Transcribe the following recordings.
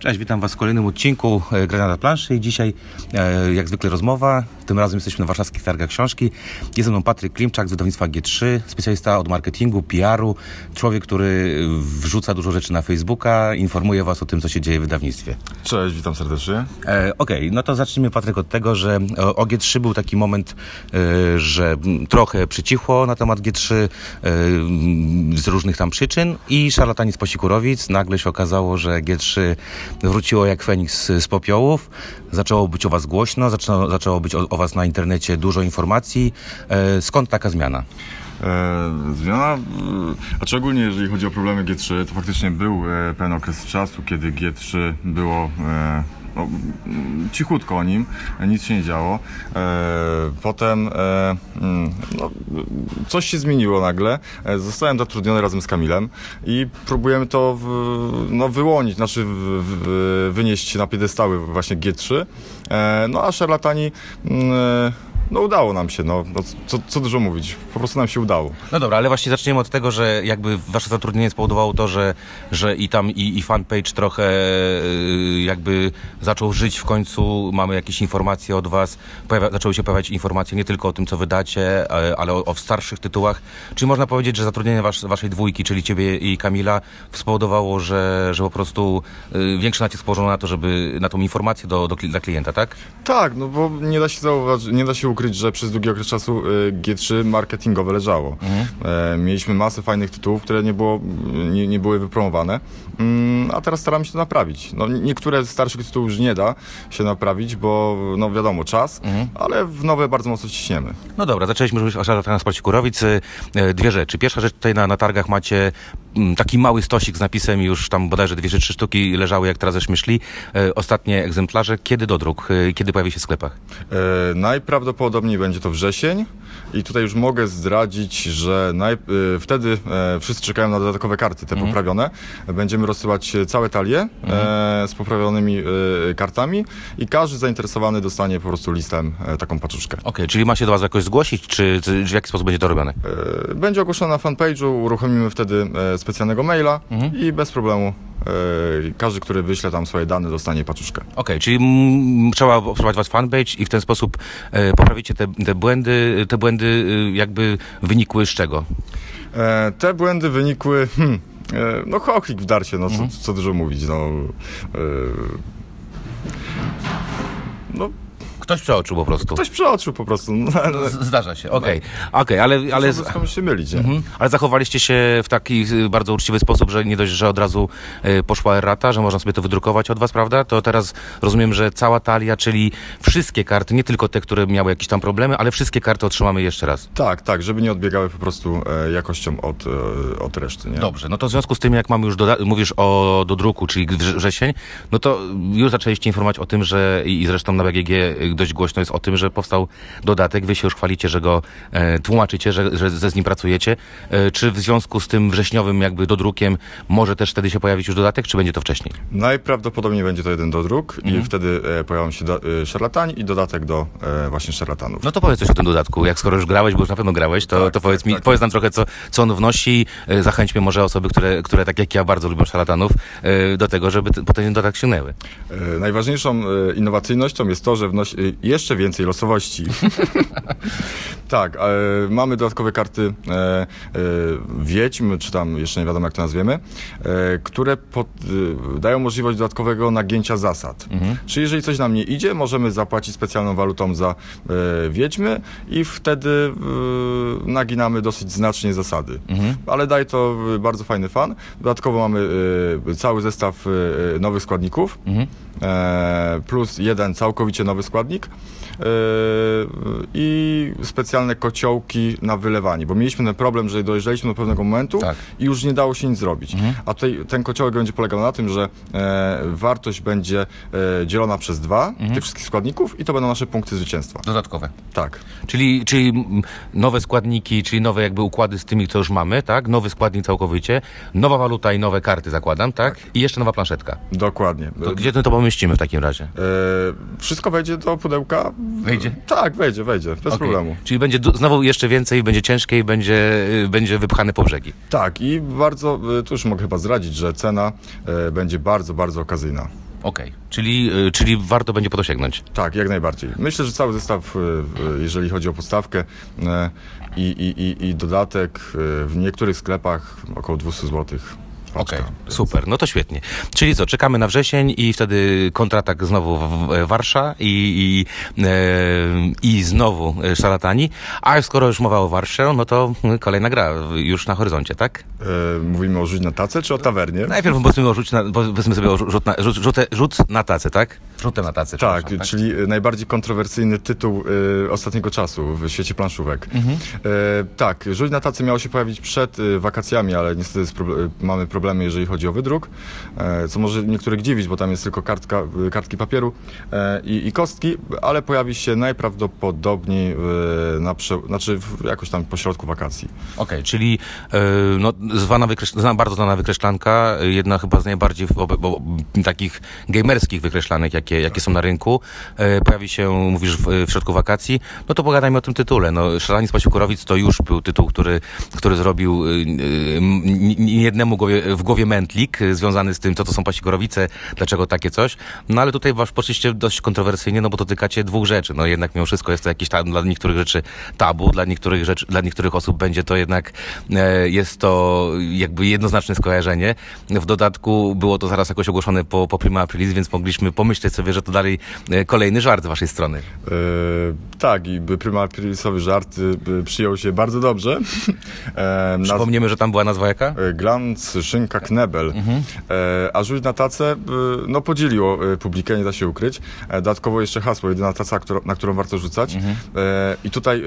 Cześć, witam Was w kolejnym odcinku e, Granada Planszy i dzisiaj e, jak zwykle rozmowa. Tym razem jesteśmy na warszawskich targach książki. Jest ze mną Patryk Klimczak z wydawnictwa G3, specjalista od marketingu, PR-u, człowiek, który wrzuca dużo rzeczy na Facebooka, informuje Was o tym, co się dzieje w wydawnictwie. Cześć, witam serdecznie. E, Okej, no to zacznijmy Patryk od tego, że o, o G3 był taki moment, e, że trochę przycichło na temat G3 e, z różnych tam przyczyn i szarlatani z Posikurowic. Nagle się okazało, że G3 wróciło jak Feniks z popiołów. Zaczęło być o Was głośno, zaczęło, zaczęło być o, o Was na internecie dużo informacji. E, Skąd taka zmiana? E, zmiana, e, a szczególnie jeżeli chodzi o problemy G3, to faktycznie był e, pewien okres czasu, kiedy G3 było no, cichutko o nim, nic się nie działo. Potem mm, no, coś się zmieniło nagle. Zostałem zatrudniony razem z Kamilem i próbujemy to no, wyłonić, znaczy wynieść na piedestały właśnie G3. E, no a szarlatani mm, no udało nam się, no, no co, co dużo mówić, po prostu nam się udało. No dobra, ale właśnie zaczniemy od tego, że jakby wasze zatrudnienie spowodowało to, że, że i tam i, i fanpage trochę y, jakby zaczął żyć w końcu, mamy jakieś informacje od was, pojawia, zaczęły się pojawiać informacje nie tylko o tym, co wydacie, ale, ale o, o starszych tytułach. Czyli można powiedzieć, że zatrudnienie was, waszej dwójki, czyli ciebie i Kamila, spowodowało, że, że po prostu y, większy nacisk położono na to, żeby na tą informację do, do, dla klienta, tak? Tak, no bo nie da się zauważyć, nie da się ukryć, że przez długi okres czasu y, G3 marketingowe leżało. E, mieliśmy masę fajnych tytułów, które nie, było, nie, nie były wypromowane, mm, a teraz staramy się to naprawić. No, niektóre starszych tytułów już nie da się naprawić, bo no wiadomo, czas, ale w nowe bardzo mocno ciśniemy. No dobra, zaczęliśmy mówić o Polsikurowic. Y, y, Dwie rzeczy. Pierwsza rzecz, tutaj na, na targach macie mm, taki mały stosik z napisem, już tam bodajże dwie czy trzy sztuki leżały, jak teraz żeśmy szli. Y, Ostatnie egzemplarze. Kiedy do druk? Kiedy pojawi się w sklepach? E, najprawdopodobniej będzie to wrzesień i tutaj już mogę zdradzić, że naj, e, wtedy e, wszyscy czekają na dodatkowe karty, te poprawione. Będziemy rozsyłać całe talie e, z poprawionymi e, kartami i każdy zainteresowany dostanie po prostu listem e, taką paczuszkę. Okej, czyli ma się do Was jakoś zgłosić, czy, czy w jaki sposób będzie to robione? Będzie ogłoszona na fanpage'u, uruchomimy wtedy specjalnego maila i bez problemu każdy, który wyśle tam swoje dane dostanie paczuszkę. Okej, czyli mm, trzeba obserwować Was fanpage i w ten sposób e, poprawicie te, te błędy. Te błędy y, jakby wynikły z czego? E, te błędy wynikły. Hmm, e, no, chochlik w darcie, no co, co dużo mówić. No, e, no, Ktoś przeoczył po prostu. ktoś przeoczył po prostu. No, ale, Zdarza się, okej. Okej, ale... ale... ale skąd się mylić? Mhm. Ale zachowaliście się w taki y, bardzo uczciwy sposób, że nie dość, że od razu y, poszła errata, że można sobie to wydrukować od was, prawda? To teraz rozumiem, że cała talia, czyli wszystkie karty, nie tylko te, które miały jakieś tam problemy, ale wszystkie karty otrzymamy jeszcze raz. Tak, tak, żeby nie odbiegały po prostu e, jakością od, e, od reszty, nie? Dobrze, no to w związku z tym, jak mamy już, doda- mówisz o do druku, czyli wrze- wrzesień, no to już zaczęliście informować o tym, że i i zresztą na BGG dość głośno jest o tym, że powstał dodatek, wy się już chwalicie, że go e, tłumaczycie, że, że ze z nim pracujecie. E, czy w związku z tym wrześniowym jakby dodrukiem może też wtedy się pojawić już dodatek, czy będzie to wcześniej? Najprawdopodobniej będzie to jeden do dróg Mhm. i wtedy e, pojawią się do, e, szarlatani i dodatek do e, właśnie szarlatanów. No to powiedz coś o tym dodatku. Jak skoro już grałeś, bo już na pewno grałeś, to, Tak, to powiedz tak, mi, tak. powiedz nam trochę, co, co on wnosi. E, Zachęćmy może osoby, które, które tak jak ja bardzo lubią szarlatanów, e, do tego, żeby t- po ten dodatek sięgnęły. Najważniejszą innowacyjnością jest to, że wnosi jeszcze więcej losowości. tak, e, mamy dodatkowe karty e, e, wiedźm, czy tam jeszcze nie wiadomo jak to nazwiemy, e, które pod, dają możliwość dodatkowego nagięcia zasad. Czyli jeżeli coś nam nie idzie, możemy zapłacić specjalną walutą za e, wiedźmy i wtedy naginamy dosyć znacznie zasady. Ale daje to bardzo fajny fan. Dodatkowo mamy cały zestaw nowych składników e, plus jeden całkowicie nowy składnik i specjalne kociołki na wylewanie, bo mieliśmy ten problem, że dojeżdżaliśmy do pewnego momentu Tak. i już nie dało się nic zrobić. A tutaj ten kociołek będzie polegał na tym, że e, wartość będzie e, dzielona przez dwa tych wszystkich składników i to będą nasze punkty zwycięstwa. Dodatkowe. Tak. Czyli, czyli nowe składniki, czyli nowe jakby układy z tymi, co już mamy, tak? Nowy składnik całkowicie, nowa waluta i nowe karty zakładam, tak? I jeszcze nowa planszetka. Dokładnie. To gdzie to pomieścimy w takim razie? E, wszystko wejdzie do pudełka. Wejdzie? Tak, wejdzie, wejdzie, bez Okej. problemu. Czyli będzie znowu jeszcze więcej, będzie ciężkiej, będzie, y, będzie wypchane po brzegi. Tak, i bardzo, y, tu już mogę chyba zdradzić, że cena e, będzie bardzo, bardzo okazyjna. Okej, czyli, y, czyli warto będzie po to sięgnąć. Tak, jak najbardziej. Myślę, że cały zestaw, y, y, jeżeli chodzi o podstawkę y, i, i, i, i dodatek y, w niektórych sklepach około 200 zł. Okej, super, no to świetnie. Czyli co, czekamy na wrzesień i wtedy kontratak znowu w Warsza i, i, e, i znowu e, szarlatani. A skoro już mowa o Warsze, no to kolejna gra już na horyzoncie, tak? Y, Mówimy o rzuć na tacę czy o tawernie? Najpierw powiedzmy, o rzuć na, powiedzmy sobie o rzut na, rzut, rzut, rzut na tacę, tak? Rzutę na tacę. Tak, przepraszam, czyli y, najbardziej kontrowersyjny tytuł y, ostatniego czasu w świecie planszówek. Mhm. E, tak, Rzuć na tacy miało się pojawić przed y, wakacjami, ale niestety mamy problemy, jeżeli chodzi o wydruk, e, co może niektórych dziwić, bo tam jest tylko kartka, y, kartki papieru e, i, i kostki, ale pojawi się najprawdopodobniej na prze- znaczy jakoś tam po środku wakacji. Okej, czyli e, no, zwana bardzo znana wykreślanka, e, jedna chyba z najbardziej takich gamerskich wykreślanek, jakie, jakie są na rynku. E, pojawi się, mówisz, w, w środku wakacji. No to pogadajmy o tym tytule. No, Szalani z Pasiukorowic to już był tytuł, który, który zrobił y, y, m- nie jednemu głowie, w głowie mętlik y, związany z tym, co to są Pasikorowice, dlaczego takie coś. No ale tutaj wasz poszliście dość kontrowersyjnie, no bo dotykacie dwóch rzeczy. No jednak mimo wszystko jest to jakieś tam dla niektórych rzeczy tabu, dla niektórych rzeczy, dla niektórych osób będzie to jednak, e, jest to jakby jednoznaczne skojarzenie. W dodatku było to zaraz jakoś ogłoszone po, po Prima Aprilis, więc mogliśmy pomyśleć sobie, że to dalej e, kolejny żart z waszej strony. E, tak, i Prima Aprilisowy żart y, przyjął się bardzo dobrze. E, Przypomniemy, że tam była nazwa jaka? E, Glanz, szynka, knebel. Mhm. A rzuć na tacę, e, no podzieliło e, publikę, nie da się ukryć. Dodatkowo jeszcze hasło, jedyna taca, na którą warto rzucać. Mhm. I tutaj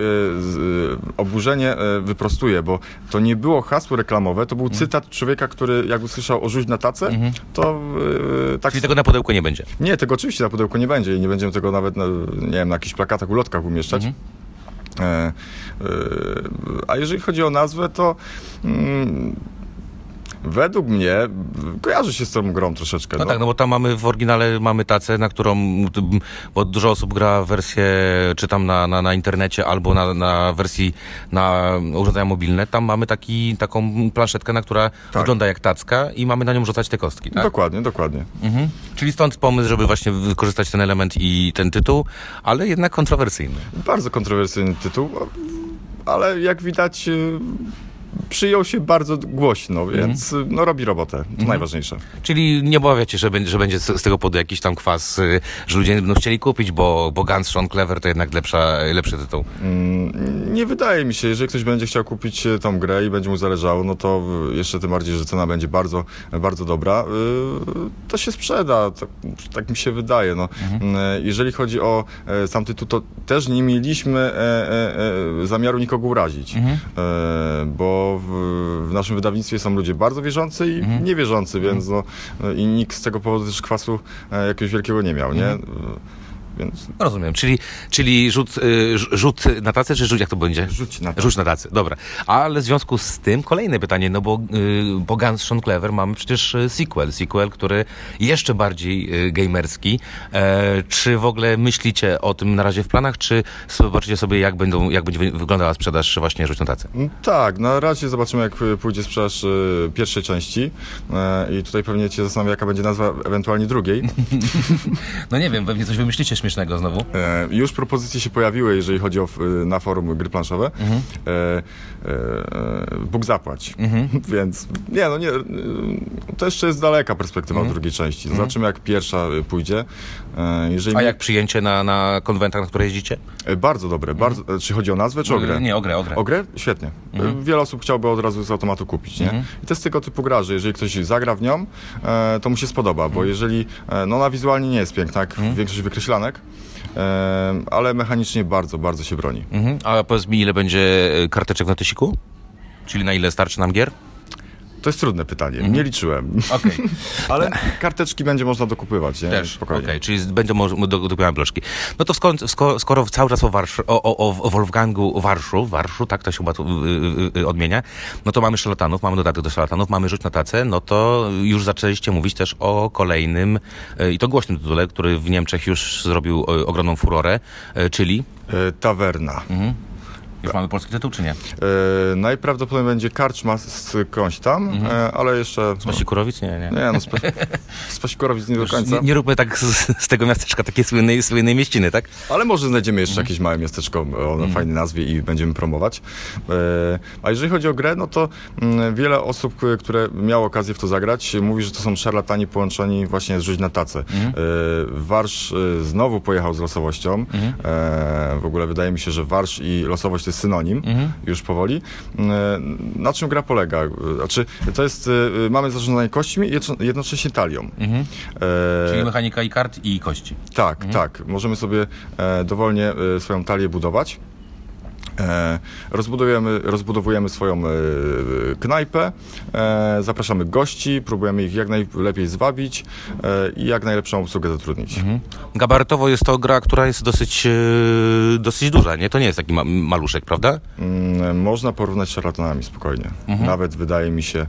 oburzenie e, wyprostuję, bo to nie było hasło reklamowe, to był Mhm. cytat człowieka, który jak usłyszał o rzuć na tacę, to tak... Czyli tego na pudełku nie będzie. Nie, tego oczywiście na pudełku nie będzie i nie będziemy tego nawet, na, nie wiem, na jakichś plakatach, ulotkach umieszczać. A jeżeli chodzi o nazwę, to mm, według mnie kojarzy się z tą grą troszeczkę. No, tak, no bo tam mamy w oryginale mamy tacę, na którą, bo dużo osób gra wersję, czy tam na, na, na internecie, albo na, na wersji na urządzenia mobilne. Tam mamy taki, taką planszetkę, na która Tak. wygląda jak tacka i mamy na nią rzucać te kostki, tak? Dokładnie, dokładnie. Mhm. Czyli stąd pomysł, żeby właśnie wykorzystać ten element i ten tytuł, ale jednak kontrowersyjny. Bardzo kontrowersyjny tytuł, ale jak widać przyjął się bardzo głośno, więc y, no, robi robotę. To najważniejsze. Czyli nie obawiacie, że będzie, że będzie z, tego powodu jakiś tam kwas, y, że ludzie nie będą chcieli kupić, bo, bo Guns Sean Clever to jednak lepsza, lepszy tytuł. Mm, Nie wydaje mi się, jeżeli ktoś będzie chciał kupić e, tą grę i będzie mu zależało, no to e, jeszcze tym bardziej, że cena będzie bardzo, bardzo dobra, to się sprzeda, tak, tak mi się wydaje. No. E, Jeżeli chodzi o sam tytuł, to też nie mieliśmy e, e, e, zamiaru nikogo urazić, e, bo w, w naszym wydawnictwie są ludzie bardzo wierzący i niewierzący, więc no, e, i nikt z tego powodu też kwasu e, jakiegoś wielkiego nie miał, nie? E, Więc Rozumiem, czyli, czyli rzut, y, rz- rzut na tacę, czy rzut, jak to będzie? rzuć na to. Rzuć na tacę, dobra. Ale w związku z tym kolejne pytanie, no bo y, po Guns Sean Clever mamy przecież y, sequel, sequel, który jeszcze bardziej y, gamerski. E, czy w ogóle myślicie o tym na razie w planach, czy zobaczycie sobie, jak, będą, jak będzie wy- wyglądała sprzedaż właśnie Rzuć na tacę? Mm, Tak, na razie zobaczymy, jak y, pójdzie sprzedaż y, pierwszej części. E, I tutaj pewnie cię zastanawia, jaka będzie nazwa ewentualnie drugiej. No nie wiem, pewnie coś wymyślicie śmiesznego znowu. E, już propozycje się pojawiły, jeżeli chodzi o, y, na forum gry planszowe. E, e, Bóg zapłać. Więc nie, no nie, y, to jeszcze jest daleka perspektywa od drugiej części. Zobaczymy, jak pierwsza pójdzie. E, jeżeli A jak przyjęcie na, na konwentach, na które jeździcie? E, Bardzo dobre. Bardzo, e, Czy chodzi o nazwę, czy o grę? Nie, o grę, o grę. O grę? Świetnie. E, Wiele osób chciałoby od razu z automatu kupić, nie? I to jest tego typu gra, że jeżeli ktoś zagra w nią, e, to mu się spodoba, bo jeżeli, e, no ona wizualnie nie jest piękna, jak większość wykreślanek, e, ale mechanicznie bardzo, bardzo się broni. Mhm. A powiedz mi, ile będzie y, karteczek na tysiku? Czyli na ile starczy nam gier? To jest trudne pytanie, nie liczyłem. Okej. Ale karteczki będzie można dokupywać, nie? Też, Spokojnie. okej, czyli będą może do, do bloczki. No to skoro, skoro, skoro cały czas o, Warsz, o, o, o Wolfgangu Warszu, Warszu, tak to się chyba tu, y, y, y, odmienia, no to mamy szarlatanów, mamy dodatek do szarlatanów, mamy Rzuć na tacę, no to już zaczęliście mówić też o kolejnym y, i to głośnym tytule, który w Niemczech już zrobił y, ogromną furorę, y, czyli Tawerna. Już mamy polski tytuł, czy nie? E, najprawdopodobniej będzie karczma z skądś tam, e, ale jeszcze... Z Pasikorowic? Nie, nie. Nie, no z, Pa- z Pasikorowic nie do końca. Nie, nie róbmy tak z, z tego miasteczka takiej słynnej, słynnej mieściny, tak? Ale może znajdziemy jeszcze Mhm. jakieś małe miasteczko o fajnej nazwie i będziemy promować. E, A jeżeli chodzi o grę, no to mm, wiele osób, które miało okazję w to zagrać, mówi, że to są szarlatani połączeni właśnie z rzuć na tacę. Mhm. Warsz znowu pojechał z losowością. Mhm. W ogóle wydaje mi się, że Warsz i losowość to jest synonim Mhm. już powoli. E, Na czym gra polega? Znaczy, to jest, e, mamy zarządzanie kośćmi i jednocześnie- talią. Mhm. E, Czyli mechanika i kart i kości. tak, tak. Możemy sobie e, dowolnie swoją talię budować. E, rozbudujemy, rozbudowujemy swoją e, knajpę, e, zapraszamy gości, próbujemy ich jak najlepiej zwabić i jak najlepszą obsługę zatrudnić. Gabarytowo jest to gra, która jest dosyć, dosyć duża, nie? To nie jest taki ma maluszek, prawda? Mm, można porównać z szarlatanami spokojnie. Mhm. Nawet wydaje mi się,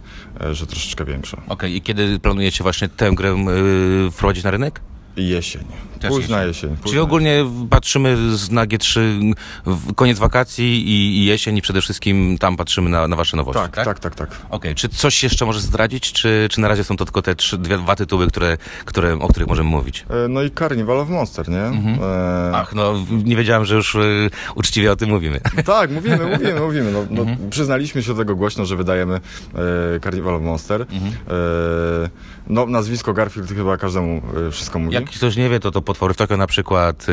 że troszeczkę większa. Okej, i kiedy planujecie właśnie tę grę wprowadzić na rynek? Jesień. Też Późna jesień. Czyli późna ogólnie patrzymy z- na G3 w koniec wakacji i, i jesień i przede wszystkim tam patrzymy na, na wasze nowości, Tak, tak, tak, tak. Okej, czy coś jeszcze możesz zdradzić, czy, czy na razie są to tylko te trzy, dwie, dwa tytuły, które, które, o których możemy mówić? E, No i Carnival of Monster, nie? E, Ach, no nie wiedziałem, że już e, uczciwie o tym mówimy. Tak, mówimy, mówimy, mówimy. No, no, Przyznaliśmy się do tego głośno, że wydajemy e, Carnival of Monster. E, no, nazwisko Garfield chyba każdemu e, wszystko mówi. Jak ktoś nie wie, to to potwory w Tokio na przykład,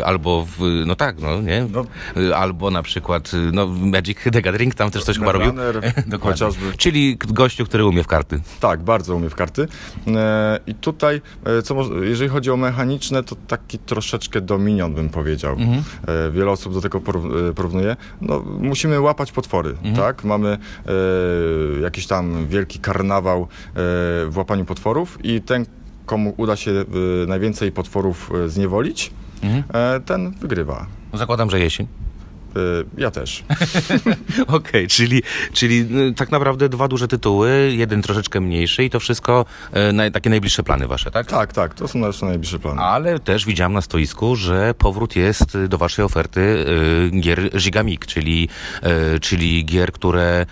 e, albo w, no tak, no nie, No. E, albo na przykład, e, no Magic the Gathering, tam też coś chyba robił. Chociażby. Czyli gościu, który umie w karty. Tak, bardzo umie w karty. E, I tutaj, e, co może, jeżeli chodzi o mechaniczne, to taki troszeczkę dominion bym powiedział. E, wiele osób do tego e, porównuje. No, musimy łapać potwory, tak? Mamy e, jakiś tam wielki karnawał e, w łapaniu potworów i ten, komu uda się e, najwięcej potworów e, zniewolić, e, ten wygrywa. Zakładam, że jesień. E, ja też. Okej, czyli, czyli y, tak naprawdę dwa duże tytuły, jeden troszeczkę mniejszy i to wszystko y, takie najbliższe plany wasze, tak? Tak, tak, to są nasze najbliższe plany. Ale też widziałem na stoisku, że powrót jest y, do waszej oferty y, gier Gigamik, czyli, y, czyli gier, które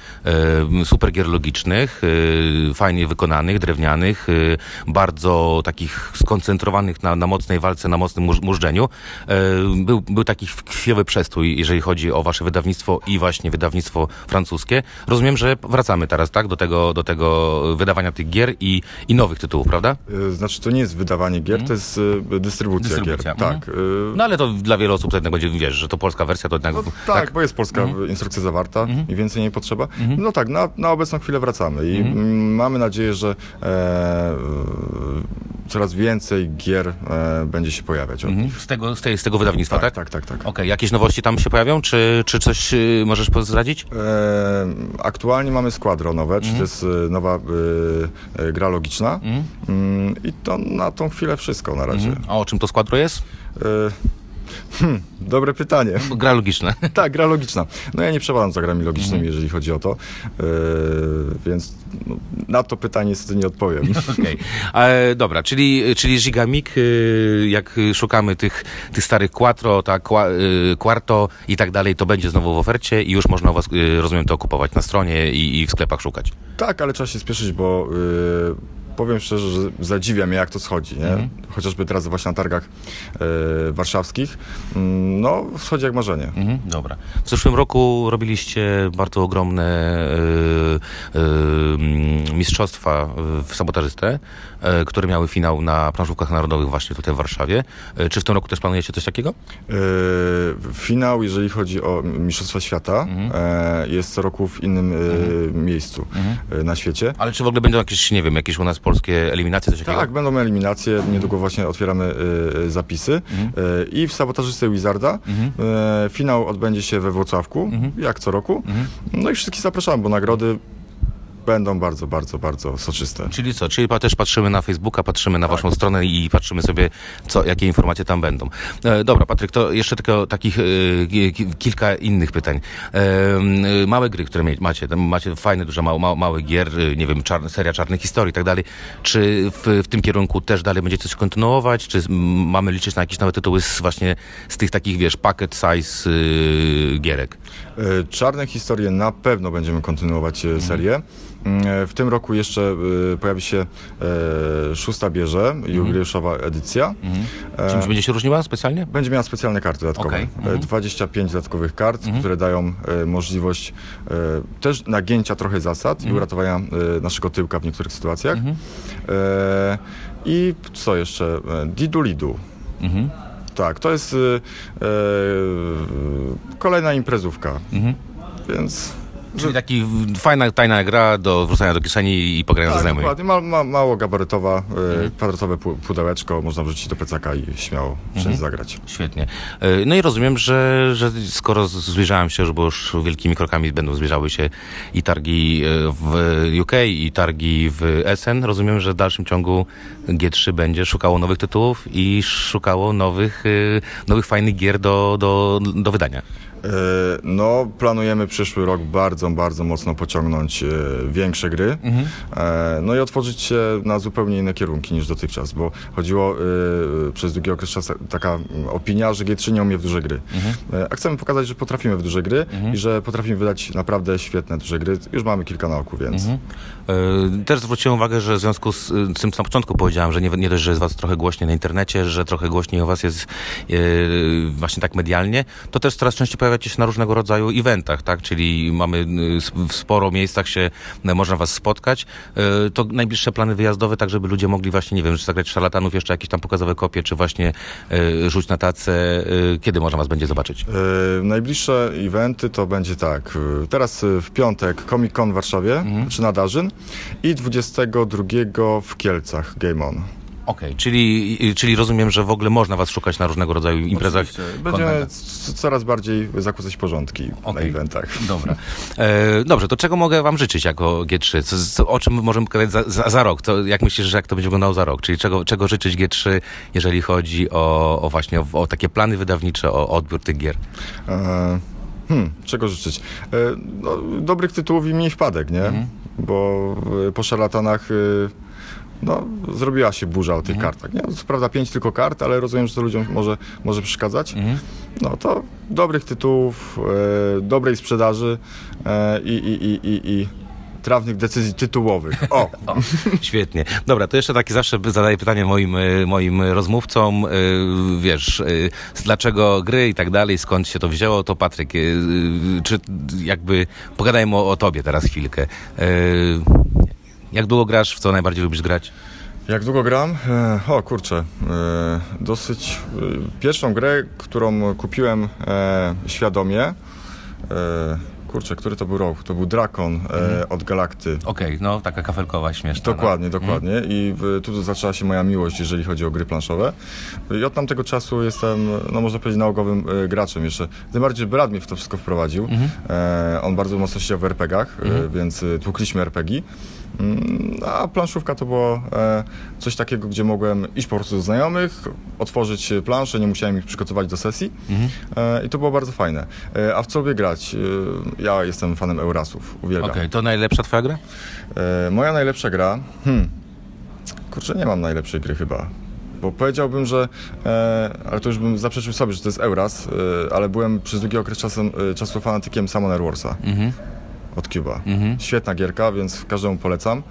y, super gier logicznych, y, fajnie wykonanych, drewnianych, y, bardzo takich skoncentrowanych na, na mocnej walce, na mocnym murz- mużdżeniu. Y, był, był taki chwilowy przestój, jeżeli chodzi o wasze wydawnictwo i właśnie wydawnictwo francuskie. Rozumiem, że wracamy teraz, tak, do tego, do tego wydawania tych gier i, i nowych tytułów, prawda? E, Znaczy, to nie jest wydawanie gier, to jest e, dystrybucja, Dystrybucja, gier. Tak. e, No ale to dla wielu osób to jednak będzie, wiesz, że to polska wersja, to jednak... No, tak, bo jest polska instrukcja zawarta i więcej nie potrzeba. No tak, na, na obecną chwilę wracamy i mm, mamy nadzieję, że e, coraz więcej gier e, będzie się pojawiać od nich. Z tego, z, tej, z tego wydawnictwa, tak? Tak, tak, tak, tak. Okej, jakieś nowości tam się pojawią, czy, czy coś y, możesz zdradzić? E, aktualnie mamy Squadro nowe, czyli to jest e, nowa e, e, gra logiczna Mm, i to na tą chwilę wszystko na razie. A o czym to składro jest? Hmm, dobre pytanie. Gra logiczna. Tak, gra logiczna. No ja nie przepadam za grami logicznymi, jeżeli chodzi o to, yy, więc no, na to pytanie niestety nie odpowiem. Okej. E, Dobra, czyli, czyli Gigamik, y, jak szukamy tych, tych starych Quattro, tak, Qua- y, Quarto i tak dalej, to będzie znowu w ofercie i już można u was, rozumiem, to kupować na stronie i, i w sklepach szukać. tak, ale trzeba się spieszyć, bo yy, powiem szczerze, że zadziwia mnie, jak to schodzi, nie? Chociażby teraz właśnie na targach yy, warszawskich. Mm, no, schodzi jak marzenie. Mhm, dobra. W zeszłym roku robiliście bardzo ogromne y, y, y, mistrzostwa w sabotażystę, które miały finał na planszówkach narodowych właśnie tutaj w Warszawie. Czy w tym roku też planujecie coś takiego? Finał, jeżeli chodzi o Mistrzostwa Świata, yy, jest co roku w innym yy, miejscu yy, na świecie. Ale czy w ogóle będą jakieś, nie wiem, jakieś u nas polskie eliminacje, coś takiego? Tak, będą eliminacje. Niedługo właśnie otwieramy y, y, zapisy. Y, I w sabotażysty Wizarda y, finał odbędzie się we Włocławku, jak co roku. No i wszystkich zapraszam, bo nagrody będą bardzo, bardzo, bardzo soczyste. Czyli co? Czyli też patrzymy na Facebooka, patrzymy na waszą stronę i patrzymy sobie, co, jakie informacje tam będą. E, dobra, Patryk, to jeszcze tylko takich e, ki- ki- kilka innych pytań. E, małe gry, które macie, macie fajne, duże, małe, małe, małe gier, e, nie wiem, czarne, seria czarnych historii i tak dalej. Czy w, w tym kierunku też dalej będziecie coś kontynuować? Czy mamy liczyć na jakieś nowe tytuły z, właśnie z tych takich, wiesz, packet size e, gierek? E, Czarne historie na pewno będziemy kontynuować e, serię. Mm, e, W tym roku jeszcze pojawi się szósta bierze, jubileuszowa edycja. E, Czymś będzie się różniła specjalnie? Będzie miała specjalne karty dodatkowe. E, mhm. 25 dodatkowych kart, które dają możliwość też nagięcia trochę zasad i uratowania naszego tyłka w niektórych sytuacjach. I co jeszcze? Didu Lidu. Mhm. Tak, to jest e, e, kolejna imprezówka. Mhm. Więc Czyli taki fajna, tajna gra do wrzucania do kieszeni i pogrania ze tak, znajomymi. dokładnie, ma, ma, mało gabarytowa, Mhm. e, kwadratowe pu- pudełeczko, można wrzucić do plecaka i śmiało Mhm. wszędzie zagrać. Świetnie. E, No i rozumiem, że, że skoro zbliżałem się, że bo już wielkimi krokami będą zbliżały się i targi e, w UK, i targi w Essen, rozumiem, że w dalszym ciągu G3 będzie szukało nowych tytułów i szukało nowych, nowych fajnych gier do, do, do wydania. E, No, planujemy przyszły rok bardzo, bardzo mocno pociągnąć e, większe gry. Mhm. E, no i otworzyć się na zupełnie inne kierunki niż dotychczas, bo chodziło przez długi okres czasu taka mm, opinia, że G3 nie umie w duże gry. Mhm. A chcemy pokazać, że potrafimy w duże gry i że potrafimy wydać naprawdę świetne duże gry. Już mamy kilka na oku, więc... Mhm. Też zwróciłem uwagę, że w związku z, tym, co na początku powiedziałem, że nie, nie dość, że jest was trochę głośniej na internecie, że trochę głośniej o was jest właśnie tak medialnie, to też coraz częściej pojawiacie się na różnego rodzaju eventach, tak? Czyli mamy s- w sporo miejscach się e, można was spotkać. E, To najbliższe plany wyjazdowe, tak żeby ludzie mogli właśnie, nie wiem, czy zagrać w szarlatanów, jeszcze jakieś tam pokazowe kopie, czy właśnie rzuć na tacę. Kiedy można was będzie zobaczyć? Najbliższe eventy to będzie tak. Teraz w piątek Comic Con w Warszawie, czy na Darzyn i 22 w Kielcach Game On. Okej, czyli, czyli rozumiem, że w ogóle można was szukać na różnego rodzaju imprezach. Oczywiście. Będziemy coraz bardziej zakłócać porządki na Okej. eventach. Dobra. E, dobrze, to czego mogę wam życzyć jako G3? Co, co, o czym możemy powiedzieć za, za, za rok? Co, jak myślisz, że jak to będzie wyglądało za rok? Czyli czego, czego życzyć G3, jeżeli chodzi o, o właśnie o, o takie plany wydawnicze, o odbiór tych gier? E, hmm, czego życzyć? E, no, dobrych tytułów i mniej wpadek, nie? Bo e, po szarlatanach e, no, zrobiła się burza o tych kartach. Nie? Co prawda pięć tylko kart, ale rozumiem, że to ludziom może, może przeszkadzać. No to dobrych tytułów, e, dobrej sprzedaży e, i, i, i, i, trawnych decyzji tytułowych. O! Świetnie. Dobra, to jeszcze takie zawsze zadaję pytanie moim, e, moim rozmówcom. e, Wiesz, e, dlaczego gry i tak dalej, skąd się to wzięło, to Patryk, czy jakby pogadajmy o, o tobie teraz chwilkę. Jak długo grasz, w co najbardziej lubisz grać? Jak długo gram? E, o kurczę, e, dosyć. E, pierwszą grę, którą kupiłem świadomie. Kurczę, który to był rok? To był Drakon e, od Galakty. Okej, no taka kafelkowa, śmieszna. Dokładnie, dokładnie. I tu zaczęła się moja miłość, jeżeli chodzi o gry planszowe. I od tamtego czasu jestem, no można powiedzieć, nałogowym graczem jeszcze. Tym bardziej, brat mnie w to wszystko wprowadził. E, on bardzo mocno siedział w RPG-ach, więc tłukliśmy RPG. Mm, A planszówka to było e, coś takiego, gdzie mogłem iść po prostu do znajomych, otworzyć e, planszę, nie musiałem ich przygotować do sesji e, i to było bardzo fajne. E, a w co lubię grać? Ja jestem fanem Eurasów, uwielbiam. Okej, to najlepsza twoja gra? Moja najlepsza gra. Hmm. Kurczę, nie mam najlepszej gry chyba. Bo powiedziałbym, że. E, ale to już bym zaprzeczył sobie, że to jest Euras, e, ale byłem przez długi okres czasem, e, czasu fanatykiem Summoner Warsa. Od Cuba. Świetna gierka, więc każdemu polecam.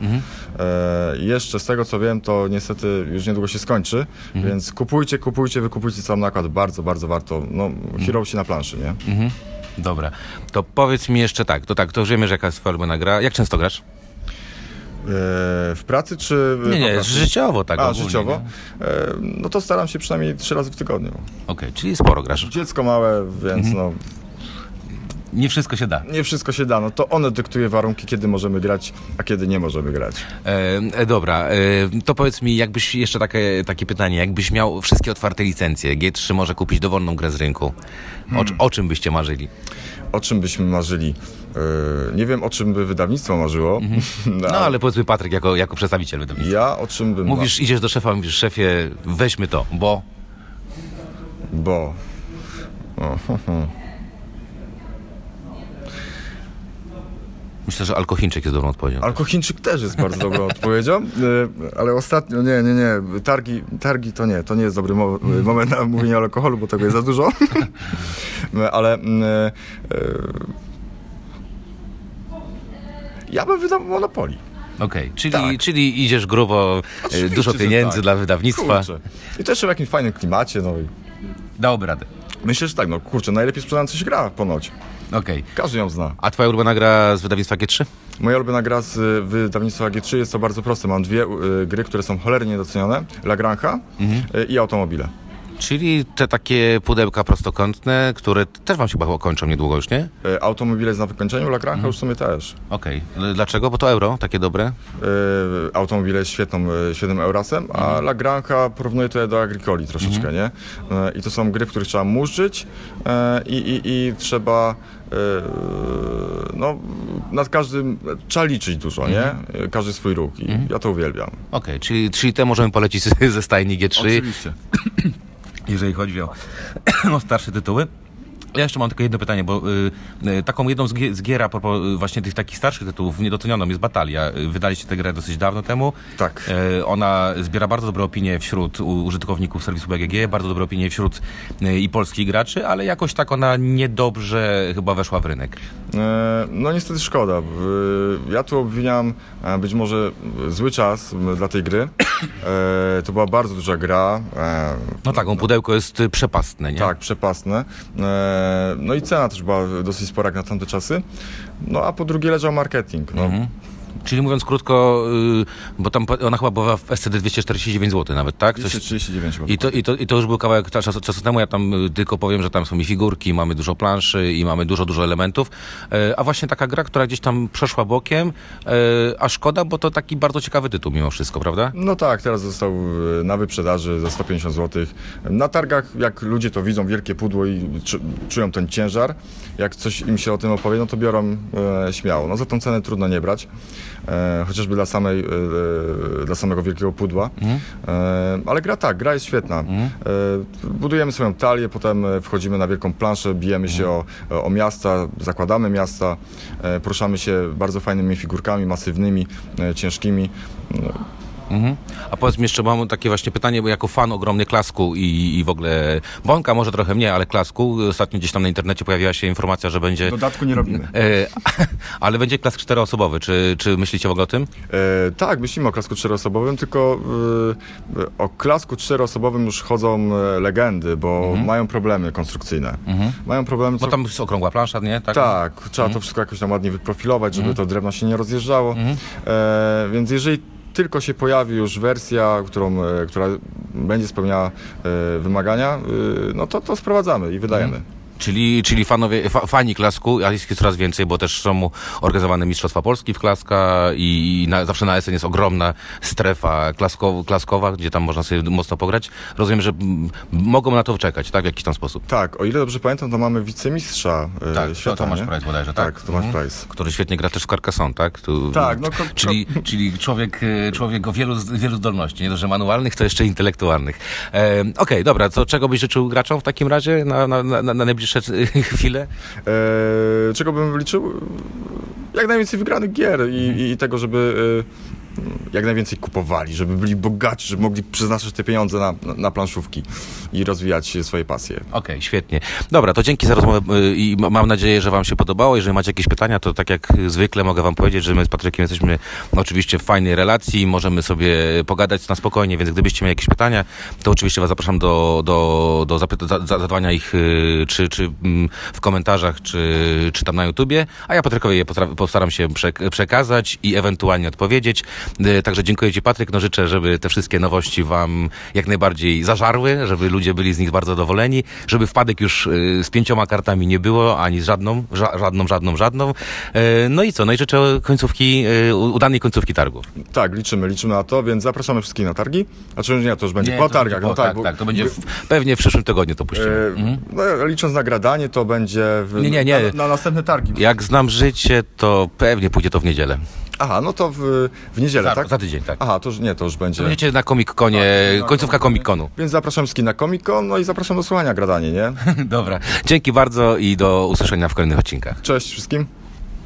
E, jeszcze z tego co wiem, to niestety już niedługo się skończy, więc kupujcie, kupujcie, wykupujcie sam nakład. Bardzo, bardzo warto. No, hero się na planszy, nie? Mhm. Dobra. To powiedz mi jeszcze tak, to tak, to wiemy, że jaka jest gra. Jak często grasz? E, w pracy czy. Nie, nie, pracy? życiowo tak A, ogólnie, życiowo? nie? E, no to staram się przynajmniej trzy razy w tygodniu. Okej, czyli sporo grasz. Dziecko małe, więc Mhm. no Nie wszystko się da. Nie wszystko się da, no to ono dyktuje warunki, kiedy możemy grać, a kiedy nie możemy grać. E, e, dobra, e, to powiedz mi, jakbyś jeszcze takie, takie pytanie, jakbyś miał wszystkie otwarte licencje, G3 może kupić dowolną grę z rynku, o, o czym byście marzyli? O czym byśmy marzyli? E, nie wiem, o czym by wydawnictwo marzyło. No ale powiedzmy Patryk, jako, jako przedstawiciel wydawnictwa. Ja o czym bym... Mówisz, idziesz do szefa, mówisz, szefie, weźmy to, bo... Bo... O, ho, ho. Myślę, że Alkochińczyk jest dobrą odpowiedzią. Alkochińczyk też jest bardzo dobrą odpowiedzią, e, ale ostatnio, nie, nie, nie, targi, targi to nie, to nie jest dobry mo moment na mówienie o alkoholu, bo tego jest za dużo, ale e, e, ja bym wydał Monopoli. Okej, czyli, Tak. czyli idziesz grubo, Oczywiście, dużo że pieniędzy tak. dla wydawnictwa. Kurczę. I jeszcze w jakimś fajnym klimacie, no i Dałoby radę. myślę, że tak, no kurczę, najlepiej sprzedająca się gra ponoć. Okej. Każdy ją zna. A twoja ulubiona gra z wydawnictwa G3? Moja ulubiona gra z y, wydawnictwa G3 jest to bardzo proste. Mam dwie y, gry, które są cholernie niedocenione. Lagrange y, i Automobile. Czyli te takie pudełka prostokątne, które też wam się chyba kończą niedługo już, nie? Y, Automobile jest na wykończeniu, Lagrange już w sumie też. Okej. L- Dlaczego? Bo to euro, takie dobre. Y, Automobile jest świetną, y, świetnym Eurasem, a Lagrange porównuje to do Agricoli troszeczkę, nie? Y, I to są gry, w których trzeba murzyć y, i, i, i trzeba y, no, nad każdym trzeba liczyć dużo, nie? Y, Każdy swój ruch i ja to uwielbiam. Okej, czyli, czyli te możemy polecić ze stajni G3, Oczywiście. jeżeli chodzi o, o starsze tytuły. Ja jeszcze mam tylko jedno pytanie, bo y, y, taką jedną z, gie- z gier a propos y, właśnie tych takich starszych tytułów niedocenioną jest Batalia. Y, Wydaliście tę grę dosyć dawno temu. Tak. Y, ona zbiera bardzo dobre opinie wśród użytkowników serwisu BGG, bardzo dobre opinie wśród y, i polskich graczy, ale jakoś tak ona niedobrze chyba weszła w rynek. E, No niestety szkoda. Ja tu obwiniam e, być może zły czas dla tej gry. E, To była bardzo duża gra. No tak, on pudełko jest przepastne, nie? Tak, przepastne. No i cena też była dosyć spora jak na tamte czasy. No a po drugie leżał marketing. No, Czyli mówiąc krótko, y, bo tam ona chyba była w SCD 249 zł nawet, tak? Coś, 239 chyba. I to, i, to, I to już był kawałek czasu, czasu temu. Ja tam y, tylko powiem, że tam są i figurki, mamy dużo planszy i mamy dużo, dużo elementów. E, a właśnie taka gra, która gdzieś tam przeszła bokiem, a szkoda, bo to taki bardzo ciekawy tytuł mimo wszystko, prawda? No tak, teraz został na wyprzedaży za 150 zł. Na targach, jak ludzie to widzą, wielkie pudło i czu, czują ten ciężar, jak coś im się o tym opowie, no to biorą śmiało. No za tą cenę trudno nie brać, e, chociażby dla, samej, e, e, dla samego wielkiego pudła. E, ale gra tak, gra jest świetna. E, budujemy swoją talię, potem e, wchodzimy na wielką planszę, bijemy się o, o miasta, zakładamy miasta, e, poruszamy się bardzo fajnymi figurkami, masywnymi, ciężkimi. Mhm. A powiedz mi jeszcze, mam takie właśnie pytanie, bo jako fan ogromny Klasku i, i w ogóle Bąka, może trochę mnie, ale Klasku, ostatnio gdzieś tam na internecie pojawiła się informacja, że będzie... Dodatku nie robimy. E, ale będzie klask czteroosobowy. Czy, czy myślicie w ogóle o tym? E, tak, myślimy o klasku czteroosobowym, tylko e, o klasku czteroosobowym już chodzą e, legendy, bo mają problemy konstrukcyjne. Mają problemy, co... Bo tam jest okrągła plansza, nie? Tak. Tak, trzeba to wszystko jakoś tam ładnie wyprofilować, żeby to drewno się nie rozjeżdżało. E, więc jeżeli tylko się pojawi już wersja, którą, e, która będzie spełniała e, wymagania, e, no to to sprowadzamy i wydajemy. Czyli, czyli fanowie, fa, fani klasku, a jest ich coraz więcej, bo też są organizowane Mistrzostwa Polski w klaska i, i na, zawsze na SN jest ogromna strefa klasko, klaskowa, gdzie tam można sobie mocno pograć. Rozumiem, że mm, mogą na to czekać, tak? W jakiś tam sposób. Tak, o ile dobrze pamiętam, to mamy wicemistrza e, Tak, to świata, Tomasz? Price bodajże, tak? Tak, Tomasz Price. Który świetnie gra też w Carcassonne, tak? Tu, Tak, no czyli, czyli człowiek, e, człowiek o wielu, wielu zdolności, nie dość, manualnych, to jeszcze intelektualnych. E, Okej, dobra, co, czego byś życzył graczom w takim razie na, na, na, na najbliższe chwile? E, czego bym liczył? Jak najwięcej wygranych gier i, i tego, żeby e, jak najwięcej kupowali, żeby byli bogaci, żeby mogli przeznaczyć te pieniądze na, na, planszówki i rozwijać swoje pasje. Okej, świetnie. Dobra, to dzięki za rozmowę y, i ma- mam nadzieję, że Wam się podobało. Jeżeli macie jakieś pytania, to tak jak zwykle mogę Wam powiedzieć, że my z Patrykiem jesteśmy oczywiście w fajnej relacji, możemy sobie pogadać na spokojnie, więc gdybyście mieli jakieś pytania, to oczywiście Was zapraszam do, do, do zadawania ich y, czy, czy mm, w komentarzach, czy, czy tam na YouTubie, a ja Patrykowi je postaram się przek- przekazać i ewentualnie odpowiedzieć. E, Także dziękuję Ci Patryk, no życzę, żeby te wszystkie nowości Wam jak najbardziej zażarły, żeby ludzie byli z nich bardzo zadowoleni, żeby wpadek już e, z pięcioma kartami nie było, ani z żadną, ża- żadną, żadną, żadną. E, No i co, no i życzę końcówki, udanej końcówki targów. Tak, liczymy, liczymy na to, więc zapraszamy wszystkich na targi. Znaczy nie, to już będzie po targach. no tak, bo- tak, to będzie w, pewnie w przyszłym tygodniu to puścimy. E, no, licząc na gradanie, to będzie w, Nie, nie, nie. Na, na następne targi. Jak znam życie, to pewnie pójdzie to w niedzielę. Aha, no to w, w niedzielę, Za, tak? za tydzień, tak. Aha, to już nie, to już będzie. Będziecie na Comic Conie, końcówka Comic Conu. Więc zapraszam wszystkich na Comic Con, no i zapraszam do słuchania gradanie, nie? Dobra. Dzięki bardzo i do usłyszenia w kolejnych odcinkach. Cześć wszystkim.